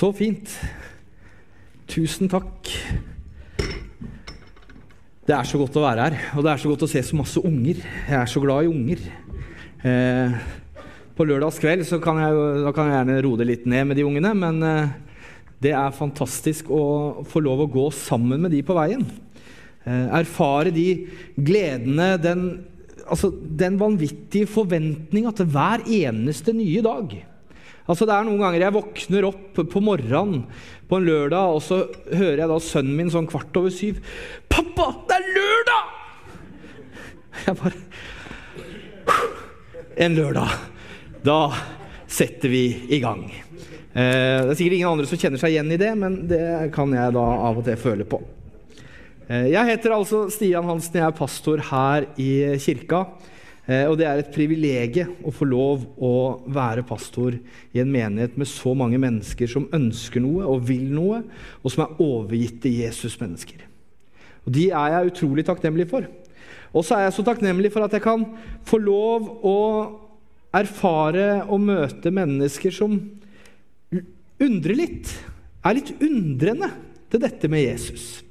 Så fint. Tusen takk. Det er så godt å være her, og det er så godt å se så masse unger. Jeg er så glad i unger. Eh, på lørdagskveld så kan jeg, kan jeg gjerne roe det litt ned med de ungene, men eh, det er fantastisk å få lov å gå sammen med de på veien. Eh, erfare de gledene, den, altså, den vanvittige forventninga til hver eneste nye dag. Altså Det er noen ganger jeg våkner opp på morgenen på en lørdag, og så hører jeg da sønnen min sånn kvart over syv 'Pappa, det er lørdag!' Jeg bare En lørdag. Da setter vi i gang. Eh, det er sikkert ingen andre som kjenner seg igjen i det, men det kan jeg da av og til føle på. Eh, jeg heter altså Stian Hansen, jeg er pastor her i kirka. Eh, og det er et privilegium å få lov å være pastor i en menighet med så mange mennesker som ønsker noe og vil noe, og som er overgitte Jesus-mennesker. Og De er jeg utrolig takknemlig for. Og så er jeg så takknemlig for at jeg kan få lov å erfare og møte mennesker som undrer litt. Er litt undrende til dette med Jesus.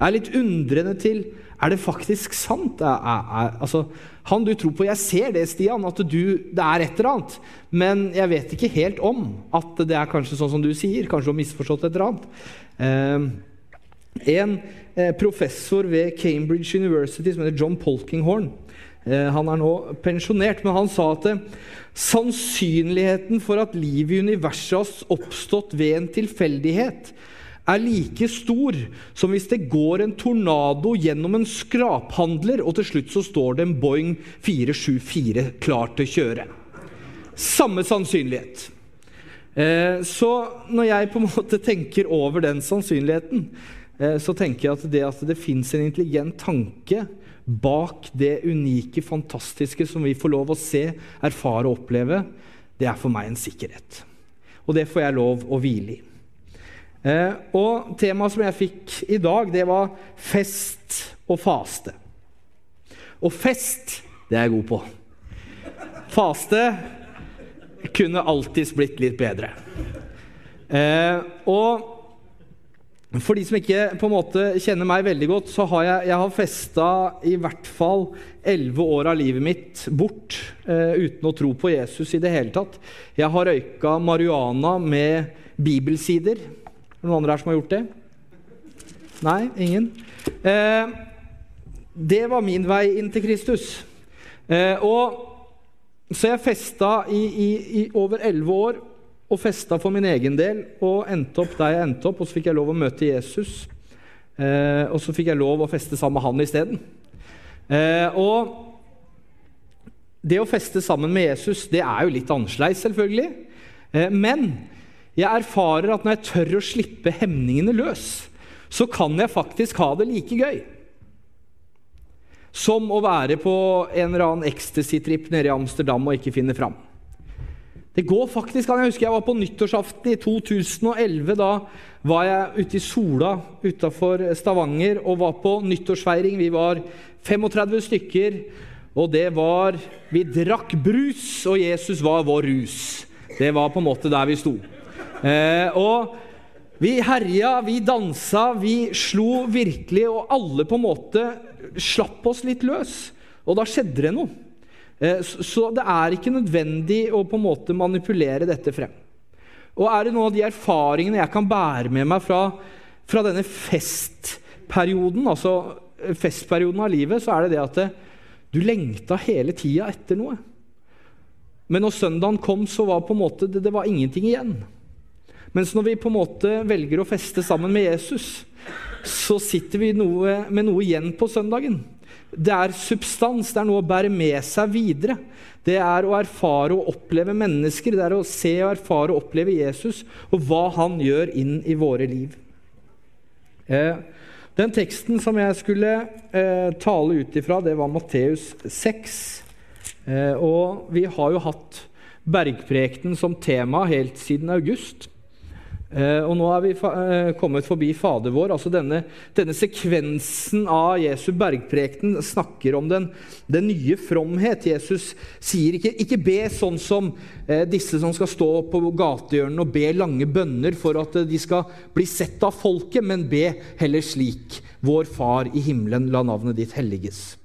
Er litt undrende til er det faktisk sant? Er, er, altså, han du tror på Jeg ser det, Stian, at du, det er et eller annet. Men jeg vet ikke helt om at det er kanskje sånn som du sier. Kanskje du har misforstått et eller annet. Eh, en eh, professor ved Cambridge University som heter John Polkinghorn eh, Han er nå pensjonert, men han sa at eh, sannsynligheten for at livet i universet har oppstått ved en tilfeldighet, er like stor som hvis det går en tornado gjennom en skraphandler, og til slutt så står det en Boeing 474 klar til å kjøre. Samme sannsynlighet. Eh, så når jeg på en måte tenker over den sannsynligheten, eh, så tenker jeg at det at det fins en intelligent tanke bak det unike, fantastiske som vi får lov å se, erfare og oppleve, det er for meg en sikkerhet. Og det får jeg lov å hvile i. Eh, og temaet som jeg fikk i dag, det var fest og faste. Og fest, det er jeg god på. Faste kunne alltids blitt litt bedre. Eh, og for de som ikke på en måte kjenner meg veldig godt, så har jeg, jeg har festa i hvert fall elleve år av livet mitt bort eh, uten å tro på Jesus i det hele tatt. Jeg har røyka marihuana med bibelsider. Noen andre her som har gjort det? Nei? Ingen? Eh, det var min vei inn til Kristus. Eh, og, så jeg festa i, i, i over elleve år og festa for min egen del og endte opp der jeg endte opp. Og så fikk jeg lov å møte Jesus. Eh, og så fikk jeg lov å feste sammen med han isteden. Eh, og det å feste sammen med Jesus det er jo litt annerledes, selvfølgelig. Eh, men jeg erfarer at når jeg tør å slippe hemningene løs, så kan jeg faktisk ha det like gøy. Som å være på en eller annen ecstasy-tripp nede i Amsterdam og ikke finne fram. Det går faktisk an. Jeg husker jeg var på nyttårsaften i 2011. Da var jeg ute i Sola utafor Stavanger og var på nyttårsfeiring. Vi var 35 stykker, og det var Vi drakk brus, og Jesus var vår rus. Det var på en måte der vi sto. Eh, og vi herja, vi dansa, vi slo virkelig, og alle på en måte slapp oss litt løs. Og da skjedde det noe. Eh, så det er ikke nødvendig å på en måte manipulere dette frem. Og er det noen av de erfaringene jeg kan bære med meg fra, fra denne festperioden, altså eh, festperioden av livet, så er det det at det, du lengta hele tida etter noe. Men når søndagen kom, så var på en måte det, det var ingenting igjen. Mens når vi på en måte velger å feste sammen med Jesus, så sitter vi noe, med noe igjen på søndagen. Det er substans, det er noe å bære med seg videre. Det er å erfare og oppleve mennesker, det er å se og erfare og oppleve Jesus og hva han gjør inn i våre liv. Eh, den teksten som jeg skulle eh, tale ut ifra, det var Matteus 6. Eh, og vi har jo hatt bergprekenen som tema helt siden august. Eh, og nå er vi eh, kommet forbi Fader vår. altså Denne, denne sekvensen av Jesu bergprekten snakker om den, den, nye fromhet. Jesus sier ikke, ikke be sånn som eh, disse som skal stå på gatehjørnene og be lange bønner for at de skal bli sett av folket, men be heller slik. Vår Far i himmelen, la navnet ditt helliges.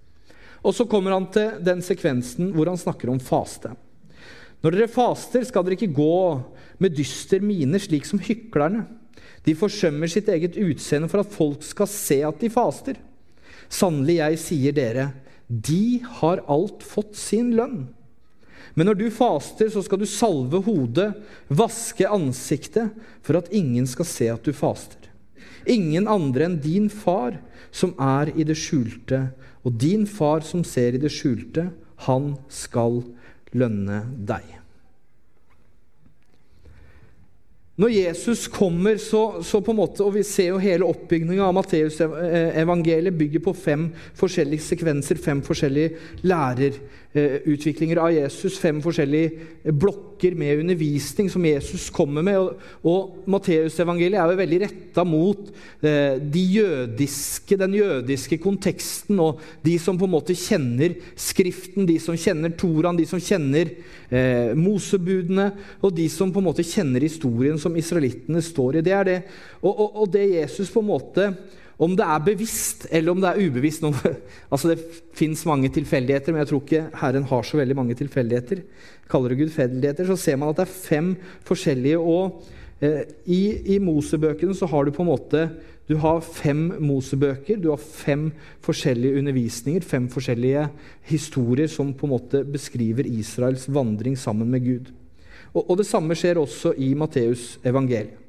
Og så kommer han til den sekvensen hvor han snakker om faste. Når dere faster, skal dere ikke gå med dyster mine, slik som hyklerne. De forsømmer sitt eget utseende for at folk skal se at de faster. Sannelig, jeg sier dere, de har alt fått sin lønn. Men når du faster, så skal du salve hodet, vaske ansiktet, for at ingen skal se at du faster. Ingen andre enn din far, som er i det skjulte. Og din far som ser i det skjulte, han skal lønne deg. Når Jesus kommer, så, så, på en måte, og vi ser jo hele oppbygninga av Matteusevangeliet bygger på fem forskjellige sekvenser, fem forskjellige lærerutviklinger av Jesus, fem forskjellige blokker med undervisning som Jesus kommer med. Og, og Matteusevangeliet er jo veldig retta mot eh, de jødiske, den jødiske konteksten og de som på en måte kjenner Skriften, de som kjenner Toraen, de som kjenner eh, Mosebudene, og de som på en måte kjenner historien som israelittene står i. Det er det. Og, og, og, det Jesus på en måte Om det er bevisst eller om det er ubevisst noe, altså Det fins mange tilfeldigheter, men jeg tror ikke Herren har så veldig mange tilfeldigheter. Kaller det gudfeldigheter, så ser man at det er fem forskjellige. og eh, i, I Mosebøkene så har du på en måte du har fem Mosebøker, du har fem forskjellige undervisninger, fem forskjellige historier som på en måte beskriver Israels vandring sammen med Gud. Og, og Det samme skjer også i Matteus evangeliet.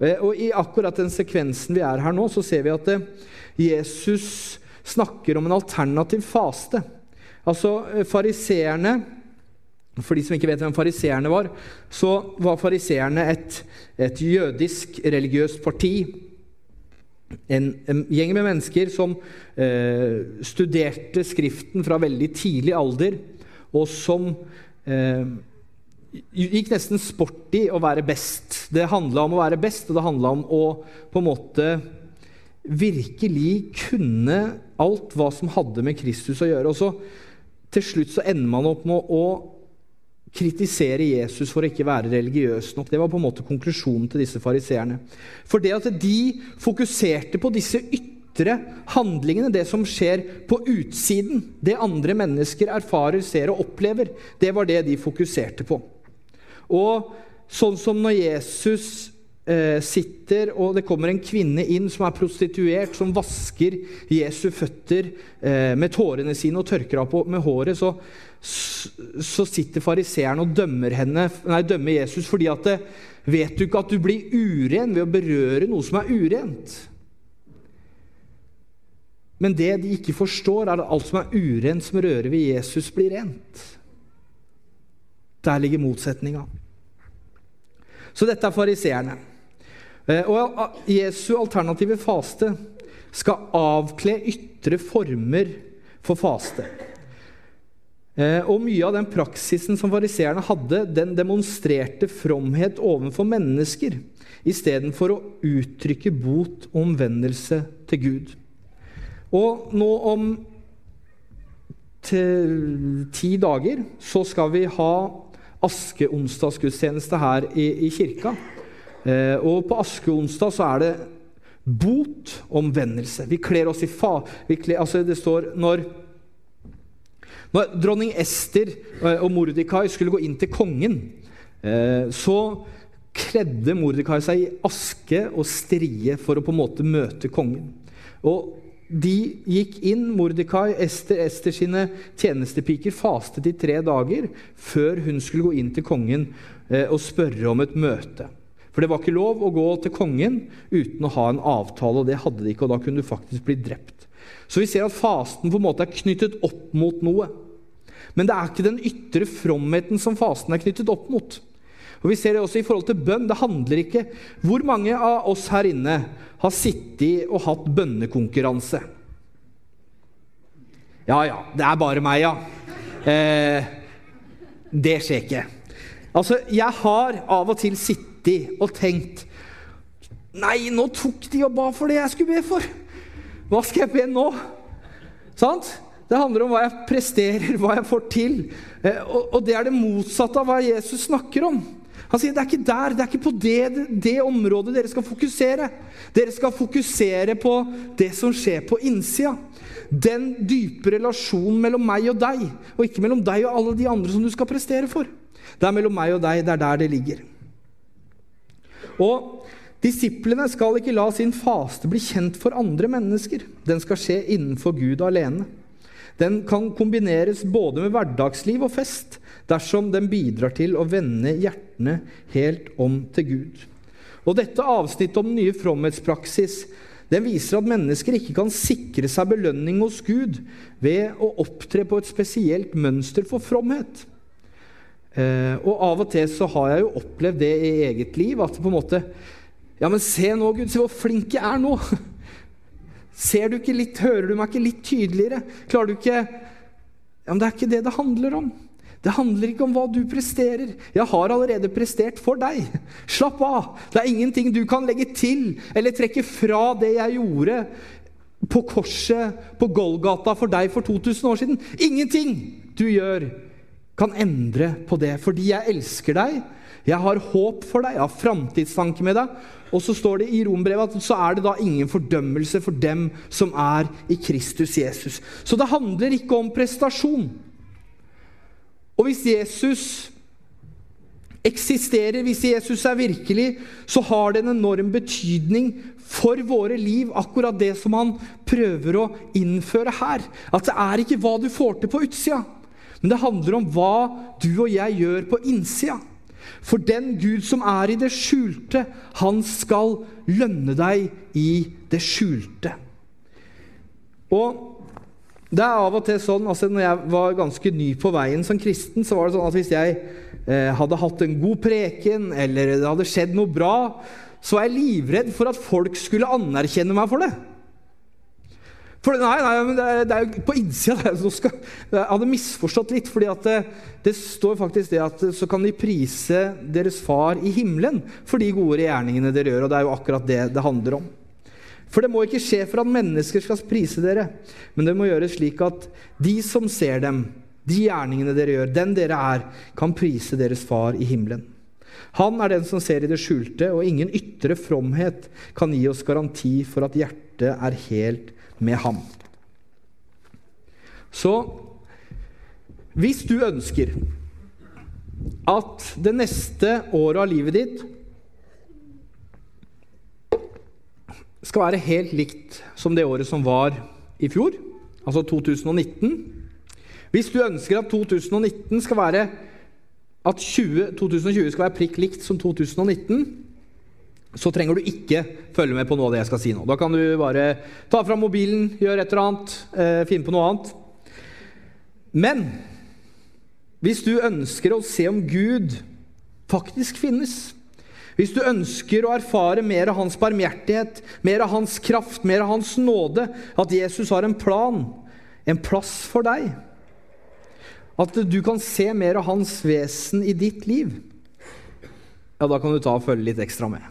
Eh, og I akkurat den sekvensen vi er her nå, så ser vi at eh, Jesus snakker om en alternativ faste. Altså eh, fariseerne For de som ikke vet hvem fariseerne var, så var fariseerne et, et jødisk religiøst parti. En, en, gjeng med mennesker som eh, studerte Skriften fra veldig tidlig alder, og som eh, gikk nesten sport i å være best. Det handla om å være best, og det handla om å på en måte virkelig kunne alt hva som hadde med Kristus å gjøre. Og så til slutt så ender man opp med å kritisere Jesus for å ikke være religiøs nok. Det var på en måte konklusjonen til disse fariseerne. For det at de fokuserte på disse ytre handlingene, det som skjer på utsiden, det andre mennesker erfarer, ser og opplever, det var det de fokuserte på. Og sånn som når Jesus eh, sitter, og det kommer en kvinne inn som er prostituert, som vasker Jesu føtter eh, med tårene sine og tørker av med håret, så, så sitter fariseeren og dømmer, henne, nei, dømmer Jesus fordi at eh, Vet du ikke at du blir uren ved å berøre noe som er urent? Men det de ikke forstår, er at alt som er urent som rører ved Jesus, blir rent. Der ligger motsetninga. Så dette er fariseerne. Eh, og Jesu alternative faste skal avkle ytre former for faste. Eh, og mye av den praksisen som fariseerne hadde, den demonstrerte fromhet overfor mennesker istedenfor å uttrykke bot og omvendelse til Gud. Og nå om ti dager så skal vi ha askeonsdagsgudstjeneste her i, i kirka. Eh, og på askeonsdag så er det bot, omvendelse. Vi kler oss i fa... Kler, altså det står når, når dronning Ester eh, og Mordekai skulle gå inn til kongen, eh, så kledde Mordekai seg i aske og strie for å på en måte møte kongen. Og de gikk inn, Mordekai, Ester, Ester sine tjenestepiker, fastet i tre dager før hun skulle gå inn til kongen eh, og spørre om et møte. For det var ikke lov å gå til kongen uten å ha en avtale, og det hadde de ikke. og Da kunne du faktisk bli drept. Så vi ser at fasten på en måte er knyttet opp mot noe. Men det er ikke den ytre fromheten som fasten er knyttet opp mot. Og Vi ser det også i forhold til bønn. Det handler ikke Hvor mange av oss her inne har sittet og hatt bønnekonkurranse? Ja ja, det er bare meg, ja. Eh, det skjer ikke. Altså, jeg har av og til sittet og tenkt Nei, nå tok de og ba for det jeg skulle be for. Hva skal jeg be nå? Sant? Det handler om hva jeg presterer, hva jeg får til. Eh, og det er det motsatte av hva Jesus snakker om. Han sier det er ikke der, det er ikke på det, det området dere skal fokusere. Dere skal fokusere på det som skjer på innsida. Den dype relasjonen mellom meg og deg, og ikke mellom deg og alle de andre som du skal prestere for. Det er mellom meg og deg, det er der det ligger. Og Disiplene skal ikke la sin faste bli kjent for andre mennesker. Den skal skje innenfor Gud alene. Den kan kombineres både med hverdagsliv og fest dersom den bidrar til å vende hjertene helt om til Gud. Og Dette avsnittet om den nye fromhetspraksis den viser at mennesker ikke kan sikre seg belønning hos Gud ved å opptre på et spesielt mønster for fromhet. Eh, og Av og til så har jeg jo opplevd det i eget liv. at på en måte, ja, men se nå, Gud, se hvor flink jeg er nå! Ser du ikke litt, Hører du meg ikke litt tydeligere? Klarer du ikke Ja, men det er ikke det det handler om. Det handler ikke om hva du presterer. Jeg har allerede prestert for deg. Slapp av! Det er ingenting du kan legge til eller trekke fra det jeg gjorde på korset på Golgata for deg for 2000 år siden. Ingenting du gjør, kan endre på det, fordi jeg elsker deg. Jeg har håp for deg, jeg har framtidstanke med deg. Og så står det i Rombrevet at så er det da ingen fordømmelse for dem som er i Kristus Jesus. Så det handler ikke om prestasjon. Og hvis Jesus eksisterer, hvis Jesus er virkelig, så har det en enorm betydning for våre liv, akkurat det som han prøver å innføre her. At det er ikke hva du får til på utsida, men det handler om hva du og jeg gjør på innsida. For den Gud som er i det skjulte, han skal lønne deg i det skjulte. Og det er av og til sånn, altså når jeg var ganske ny på veien som kristen, så var det sånn at hvis jeg eh, hadde hatt en god preken, eller det hadde skjedd noe bra, så var jeg livredd for at folk skulle anerkjenne meg for det. For nei, nei, men det er, det er jo på innsida. Jeg hadde misforstått litt. fordi det, det, står faktisk det at så kan de prise deres far i himmelen for de gode gjerningene dere gjør. Og det er jo akkurat det det handler om. For det må ikke skje for at mennesker skal prise dere, men det må gjøres slik at de som ser dem, de gjerningene dere gjør, den dere er, kan prise deres far i himmelen. Han er den som ser i det skjulte, og ingen ytre fromhet kan gi oss garanti for at hjertet er helt med ham. Så hvis du ønsker at det neste året av livet ditt skal være helt likt som det året som var i fjor, altså 2019 Hvis du ønsker at 2019 skal være at 20, 2020 skal være prikk likt som 2019, så trenger du ikke følge med på noe av det jeg skal si nå. Da kan du bare ta fram mobilen, gjøre et eller annet, eh, finne på noe annet. Men hvis du ønsker å se om Gud faktisk finnes, hvis du ønsker å erfare mer av hans barmhjertighet, mer av hans kraft, mer av hans nåde, at Jesus har en plan, en plass for deg, at du kan se mer av hans vesen i ditt liv, ja, da kan du ta og følge litt ekstra med.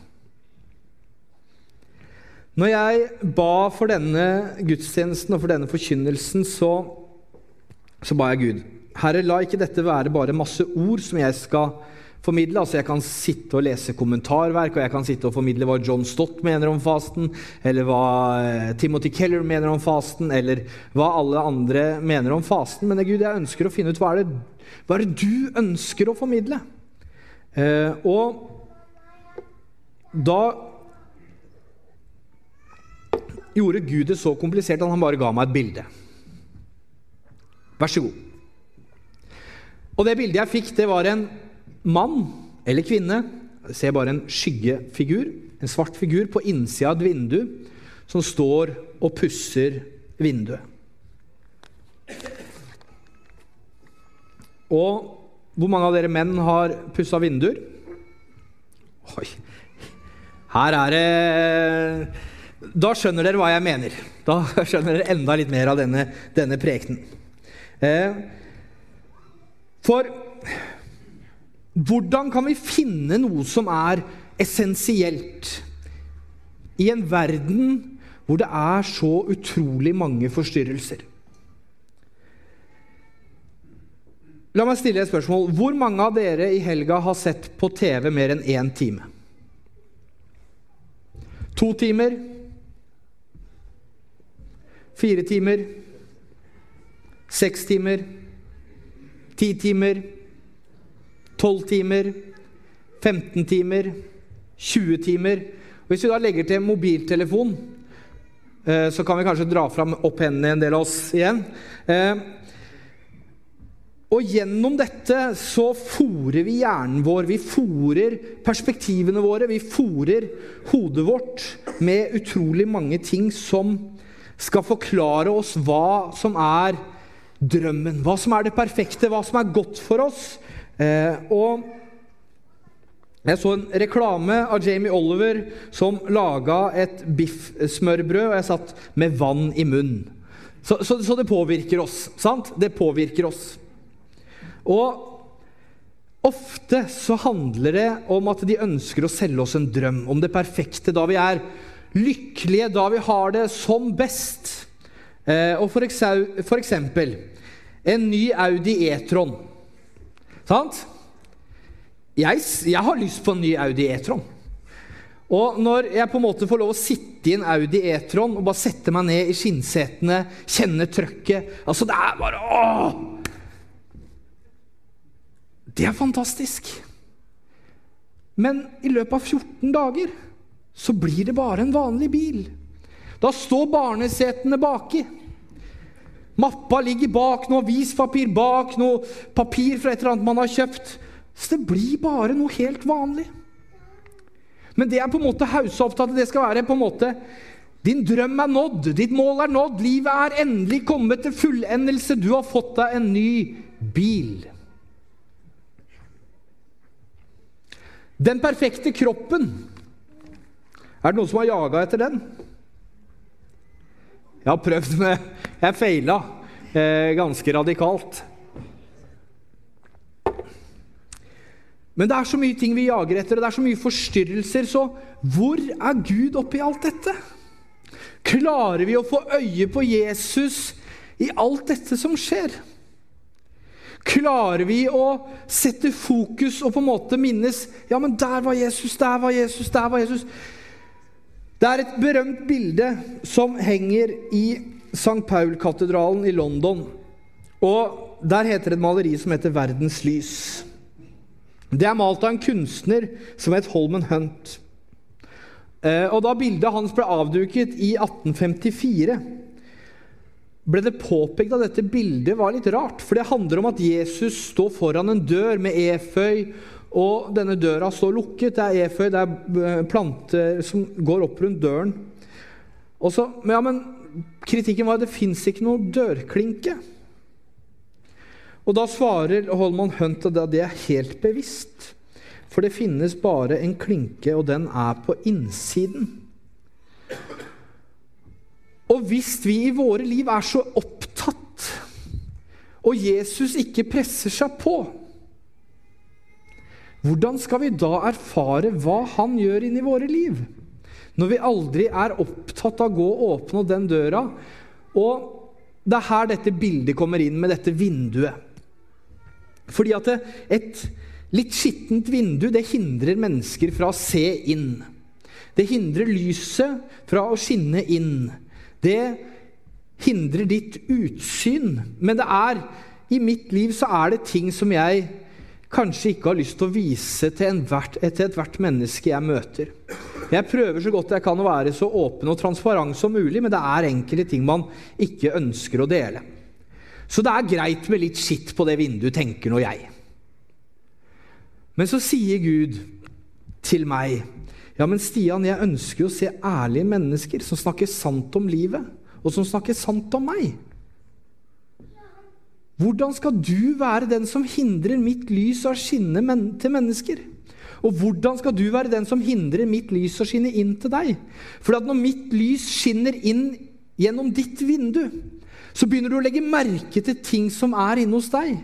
Når jeg ba for denne gudstjenesten og for denne forkynnelsen, så, så ba jeg Gud Herre, la ikke dette være bare masse ord som jeg skal formidle. Altså Jeg kan sitte og lese kommentarverk, og jeg kan sitte og formidle hva John Stott mener om fasten, eller hva eh, Timothy Keller mener om fasten, eller hva alle andre mener om fasten. Men Gud, jeg ønsker å finne ut hva er det, hva er det du ønsker å formidle. Eh, og da gjorde Gud det så komplisert at han bare ga meg et bilde. Vær så god. Og det bildet jeg fikk, det var en mann eller kvinne. Ser bare en skyggefigur, en svart figur, på innsida av et vindu som står og pusser vinduet. Og hvor mange av dere menn har pussa vinduer? Oi. Her er det da skjønner dere hva jeg mener. Da skjønner dere enda litt mer av denne, denne prekenen. Eh, for hvordan kan vi finne noe som er essensielt i en verden hvor det er så utrolig mange forstyrrelser. La meg stille et spørsmål. Hvor mange av dere i helga har sett på TV mer enn én time? To timer? Fire timer? Seks timer? Ti timer? Tolv timer? 15 timer? 20 timer? Hvis vi da legger til mobiltelefon, eh, så kan vi kanskje dra fram opp hendene en del av oss igjen. Eh, og gjennom dette så fòrer vi hjernen vår, vi fòrer perspektivene våre, vi fòrer hodet vårt med utrolig mange ting som skal forklare oss hva som er drømmen, hva som er det perfekte, hva som er godt for oss. Eh, og jeg så en reklame av Jamie Oliver som laga et biffsmørbrød, og jeg satt med vann i munnen. Så, så, så det påvirker oss. sant? Det påvirker oss. Og ofte så handler det om at de ønsker å selge oss en drøm om det perfekte, da vi er lykkelige, da vi har det som best. Eh, og for, eksempel en ny Audi E-tron. Sant? Jeg, jeg, har lyst på en ny Audi E-tron. Og når jeg på en måte får lov å sitte i en Audi E-tron og bare sette meg ned i skinnsetene, kjenne trøkket Altså, det er bare åh! Det er fantastisk. Men i løpet av 14 dager så blir det bare en vanlig bil. Da står barnesetene baki. Mappa ligger bak, noe avispapir bak, noe papir fra et eller annet man har kjøpt. Så det blir bare noe helt vanlig. Men det er på en måte haussa opp til at det skal være på en måte Din drøm er nådd, ditt mål er nådd, livet er endelig kommet til fullendelse. Du har fått deg en ny bil. Den perfekte kroppen. Er det noen som har jaga etter den? Jeg har prøvd med Jeg feila eh, ganske radikalt. Men det er så mye ting vi jager etter, og det er så mye forstyrrelser. Så hvor er Gud oppi alt dette? Klarer vi å få øye på Jesus i alt dette som skjer? Klarer vi å sette fokus og på en måte minnes Ja, men der var Jesus, der var Jesus, der var Jesus. Det er et berømt bilde som henger i St. Paul-katedralen i London. Og Der heter det et maleri som heter 'Verdens lys'. Det er malt av en kunstner som het Holman Hunt. Eh, og Da bildet hans ble avduket i 1854 ble det påpekt at dette bildet var litt rart. For det handler om at Jesus står foran en dør med eføy, og denne døra står lukket. Det er eføy, det er eh, planter som går opp rundt døren. Og så, ja, men Kritikken var at det fins ikke noe dørklinke. Og Da svarer Holman Hunt at det er helt bevisst. For det finnes bare en klinke, og den er på innsiden. Og hvis vi i våre liv er så opptatt, og Jesus ikke presser seg på, hvordan skal vi da erfare hva han gjør inni våre liv? Når vi aldri er opptatt av å gå og åpne den døra. Og det er her dette bildet kommer inn, med dette vinduet. Fordi at et litt skittent vindu det hindrer mennesker fra å se inn. Det hindrer lyset fra å skinne inn det hindrer ditt utsyn. Men det er i mitt liv så er det ting som jeg kanskje ikke har lyst til å vise til ethvert et menneske jeg møter. Jeg prøver så godt jeg kan å være så åpen og transparent som mulig, men det er enkelte ting man ikke ønsker å dele. Så det er greit med litt skitt på det vinduet, tenker nå jeg. Men så sier Gud til meg ja, men Stian, jeg ønsker å se ærlige mennesker som snakker sant om livet, og som snakker sant om meg. Hvordan skal du være den som hindrer mitt lys å skinne til mennesker? Og hvordan skal du være den som hindrer mitt lys å skinne inn til deg? For når mitt lys skinner inn gjennom ditt vindu, så begynner du å legge merke til ting som er inne hos deg,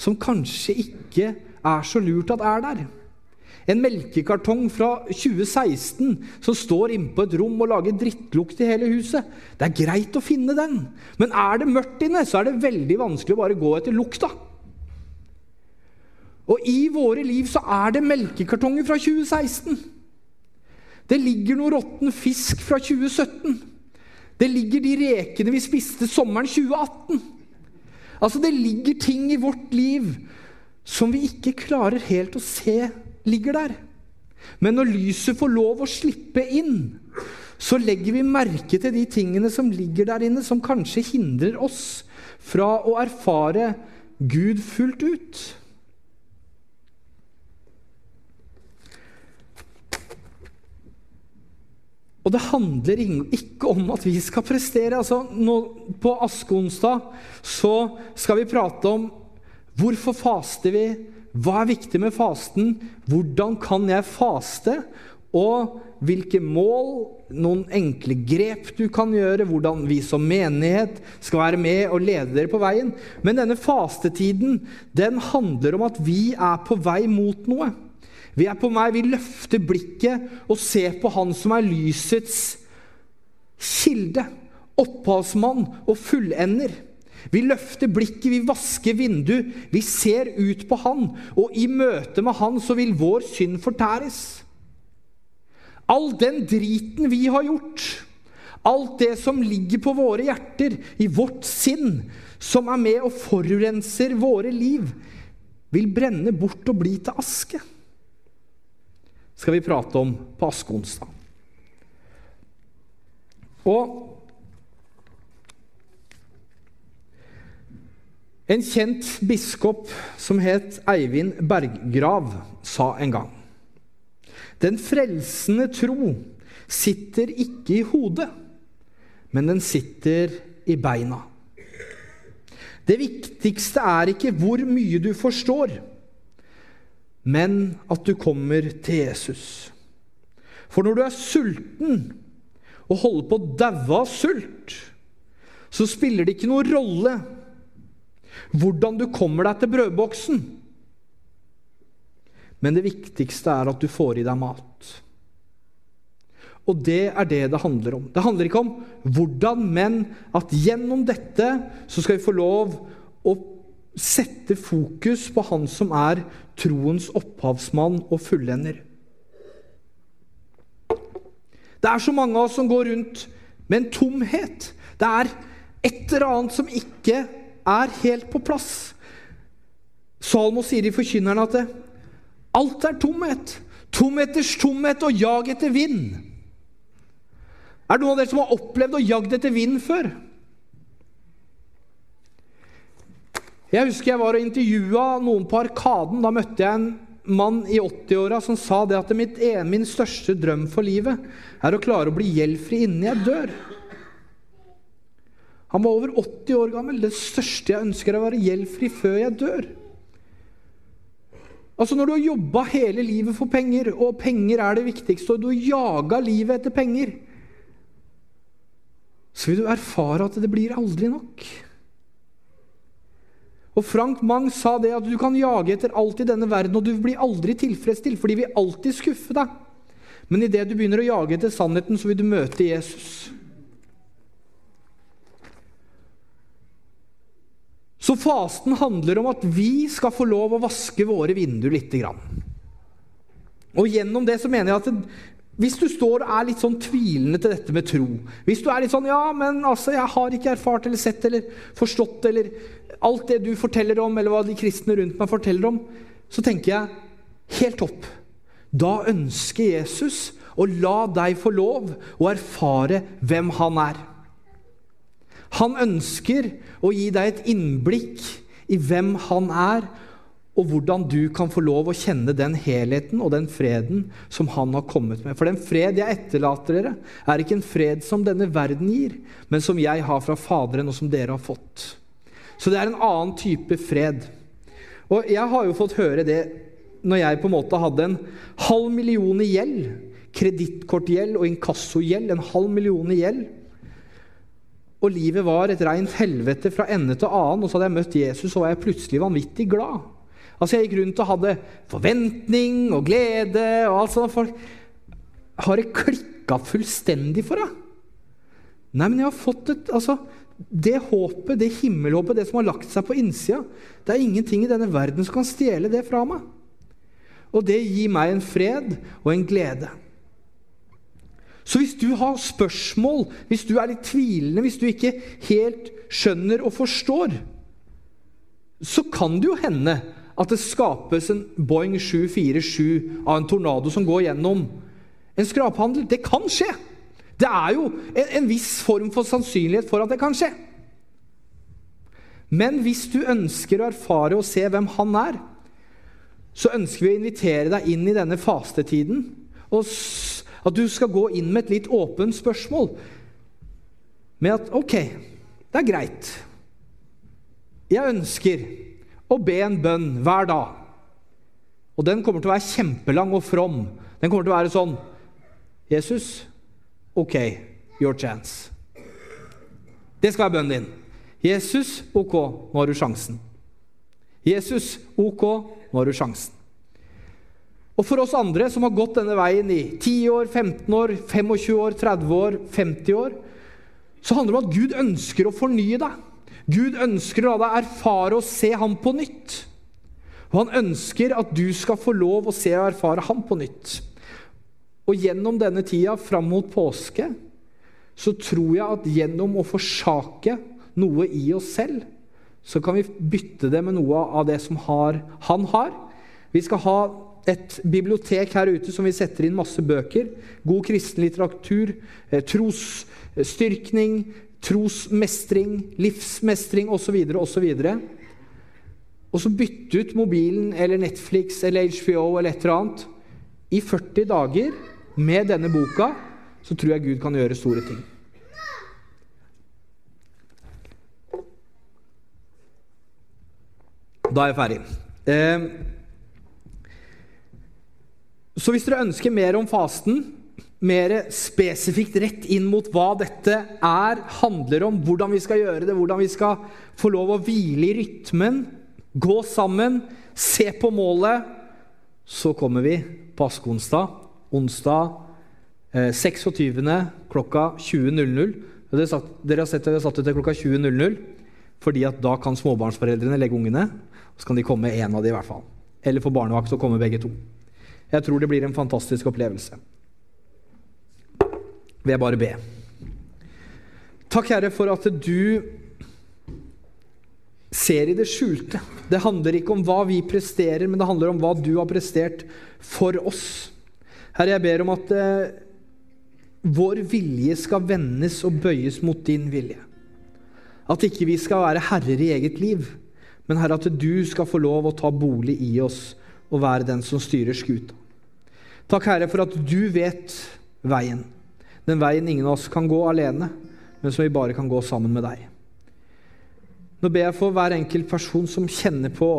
som kanskje ikke er så lurt at er der. En melkekartong fra 2016 som står inne på et rom og lager drittlukt i hele huset. Det er greit å finne den, men er det mørkt inne, så er det veldig vanskelig å bare gå etter lukta. Og i våre liv så er det melkekartonger fra 2016. Det ligger noe råtten fisk fra 2017. Det ligger de rekene vi spiste sommeren 2018. Altså, det ligger ting i vårt liv som vi ikke klarer helt å se ligger der. Men når lyset får lov å slippe inn, så legger vi merke til de tingene som ligger der inne, som kanskje hindrer oss fra å erfare Gud fullt ut. Og det handler ikke om at vi skal prestere. Altså, nå, på askeonsdag så skal vi prate om hvorfor faster vi hva er viktig med fasten? Hvordan kan jeg faste? Og hvilke mål, noen enkle grep du kan gjøre, hvordan vi som menighet skal være med og lede dere på veien. Men denne fastetiden den handler om at vi er på vei mot noe. Vi er på vei, vi løfter blikket og ser på Han som er lysets kilde, opphavsmann og fullender. Vi løfter blikket, vi vasker vinduet, vi ser ut på Han, og i møte med Han så vil vår synd fortæres. All den driten vi har gjort, alt det som ligger på våre hjerter, i vårt sinn, som er med og forurenser våre liv, vil brenne bort og bli til aske. Skal vi prate om på askeonsdag. Og En kjent biskop som het Eivind Berggrav, sa en gang Den frelsende tro sitter ikke i hodet, men den sitter i beina. Det viktigste er ikke hvor mye du forstår, men at du kommer til Jesus. For når du er sulten og holder på å daue av sult, så spiller det ikke noen rolle hvordan du kommer deg til brødboksen. Men det viktigste er at du får i deg mat. Og det er det det handler om. Det handler ikke om hvordan, men at gjennom dette så skal vi få lov å sette fokus på Han som er troens opphavsmann og fullender. Det er så mange av oss som går rundt med en tomhet. Det er et eller annet som ikke er helt på plass. Salmo sier i Forkynneren at det, alt er tomhet. Tomheters tomhet og jag etter vind. Er det noen av dere som har opplevd å jagd etter vind før? Jeg husker jeg var og intervjua noen på Arkaden. Da møtte jeg en mann i 80-åra som sa det at mitt, min største drøm for livet er å klare å bli gjeldfri innen jeg dør. Han var over 80 år gammel. Det største jeg ønsker, er å være gjeldfri før jeg dør. Altså Når du har jobba hele livet for penger, og penger er det viktigste, og du har jaga livet etter penger, så vil du erfare at det blir aldri nok. Og Frank Mang sa det at du kan jage etter alt i denne verden, og du blir aldri tilfredsstilt, for de vil alltid skuffe deg. Men idet du begynner å jage etter sannheten, så vil du møte Jesus. Så fasten handler om at vi skal få lov å vaske våre vinduer lite grann. Og gjennom det så mener jeg at hvis du står og er litt sånn tvilende til dette med tro Hvis du er litt sånn 'Ja, men altså, jeg har ikke erfart eller sett eller forstått' eller alt det du forteller om, eller hva de kristne rundt meg forteller om, så tenker jeg helt topp. Da ønsker Jesus å la deg få lov å erfare hvem han er. Han ønsker å gi deg et innblikk i hvem han er, og hvordan du kan få lov å kjenne den helheten og den freden som han har kommet med. For den fred jeg etterlater dere, er ikke en fred som denne verden gir, men som jeg har fra Faderen, og som dere har fått. Så det er en annen type fred. Og jeg har jo fått høre det når jeg på en måte hadde en halv million i gjeld, kredittkortgjeld og inkassogjeld, en halv million i gjeld og livet var et rent helvete fra ende til annen, og så hadde jeg møtt Jesus, og var jeg plutselig vanvittig glad. Altså, jeg gikk rundt og hadde forventning og glede og alt sånt. Folk har det klikka fullstendig for deg? Nei, men jeg har fått et Altså, det håpet, det himmelhåpet, det som har lagt seg på innsida, det er ingenting i denne verden som kan stjele det fra meg. Og det gir meg en fred og en glede. Så hvis du har spørsmål, hvis du er litt tvilende, hvis du ikke helt skjønner og forstår, så kan det jo hende at det skapes en Boeing 747 av en tornado som går gjennom en skraphandel. Det kan skje. Det er jo en, en viss form for sannsynlighet for at det kan skje. Men hvis du ønsker å erfare og se hvem han er, så ønsker vi å invitere deg inn i denne fastetiden. Og at du skal gå inn med et litt åpent spørsmål. Med at OK, det er greit. Jeg ønsker å be en bønn hver dag. Og den kommer til å være kjempelang og from. Den kommer til å være sånn Jesus, OK, your chance. Det skal være bønnen din. Jesus, OK, nå har du sjansen. Jesus, OK, nå har du sjansen. Og for oss andre som har gått denne veien i 10 år, 15 år, 25 år, 30 år, 50 år, så handler det om at Gud ønsker å fornye deg. Gud ønsker å la deg erfare og se ham på nytt. Og han ønsker at du skal få lov å se og erfare ham på nytt. Og gjennom denne tida fram mot påske så tror jeg at gjennom å forsake noe i oss selv, så kan vi bytte det med noe av det som har, han har. Vi skal ha et bibliotek her ute som vi setter inn masse bøker. God kristen litteratur, eh, trosstyrkning, trosmestring, livsmestring osv. osv. Og så bytte ut mobilen eller Netflix eller HBO eller et eller annet i 40 dager med denne boka, så tror jeg Gud kan gjøre store ting. Da er jeg ferdig. Eh, så hvis dere ønsker mer om fasten, mer spesifikt rett inn mot hva dette er, handler om, hvordan vi skal gjøre det, hvordan vi skal få lov å hvile i rytmen, gå sammen, se på målet, så kommer vi på askeonsdag onsdag eh, 26. klokka 20.00. Dere har sett at vi har satt det til klokka 20.00 fordi at da kan småbarnsforeldrene legge ungene. Og Så kan de komme én av de i hvert fall. Eller få barnevakt og komme begge to. Jeg tror det blir en fantastisk opplevelse. Vil jeg bare be. Takk, Herre, for at du ser i det skjulte. Det handler ikke om hva vi presterer, men det handler om hva du har prestert for oss. Herre, jeg ber om at eh, vår vilje skal vendes og bøyes mot din vilje. At ikke vi skal være herrer i eget liv, men Herre, at du skal få lov å ta bolig i oss og være den som styrer skuta. Takk, Herre, for at du vet veien. Den veien ingen av oss kan gå alene, men som vi bare kan gå sammen med deg. Nå ber jeg for hver enkelt person som kjenner på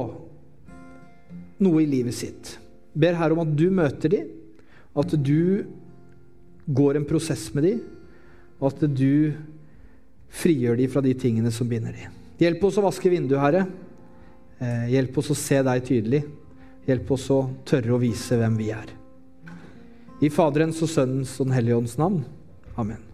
noe i livet sitt. Ber Herre om at du møter dem at du går en prosess med dem, og at du frigjør dem fra de tingene som binder dem. Hjelp oss å vaske vinduet, Herre. Eh, hjelp oss å se deg tydelig. Hjelp oss å tørre å vise hvem vi er. I Faderens og Sønnens og Den hellige ånds navn. Amen.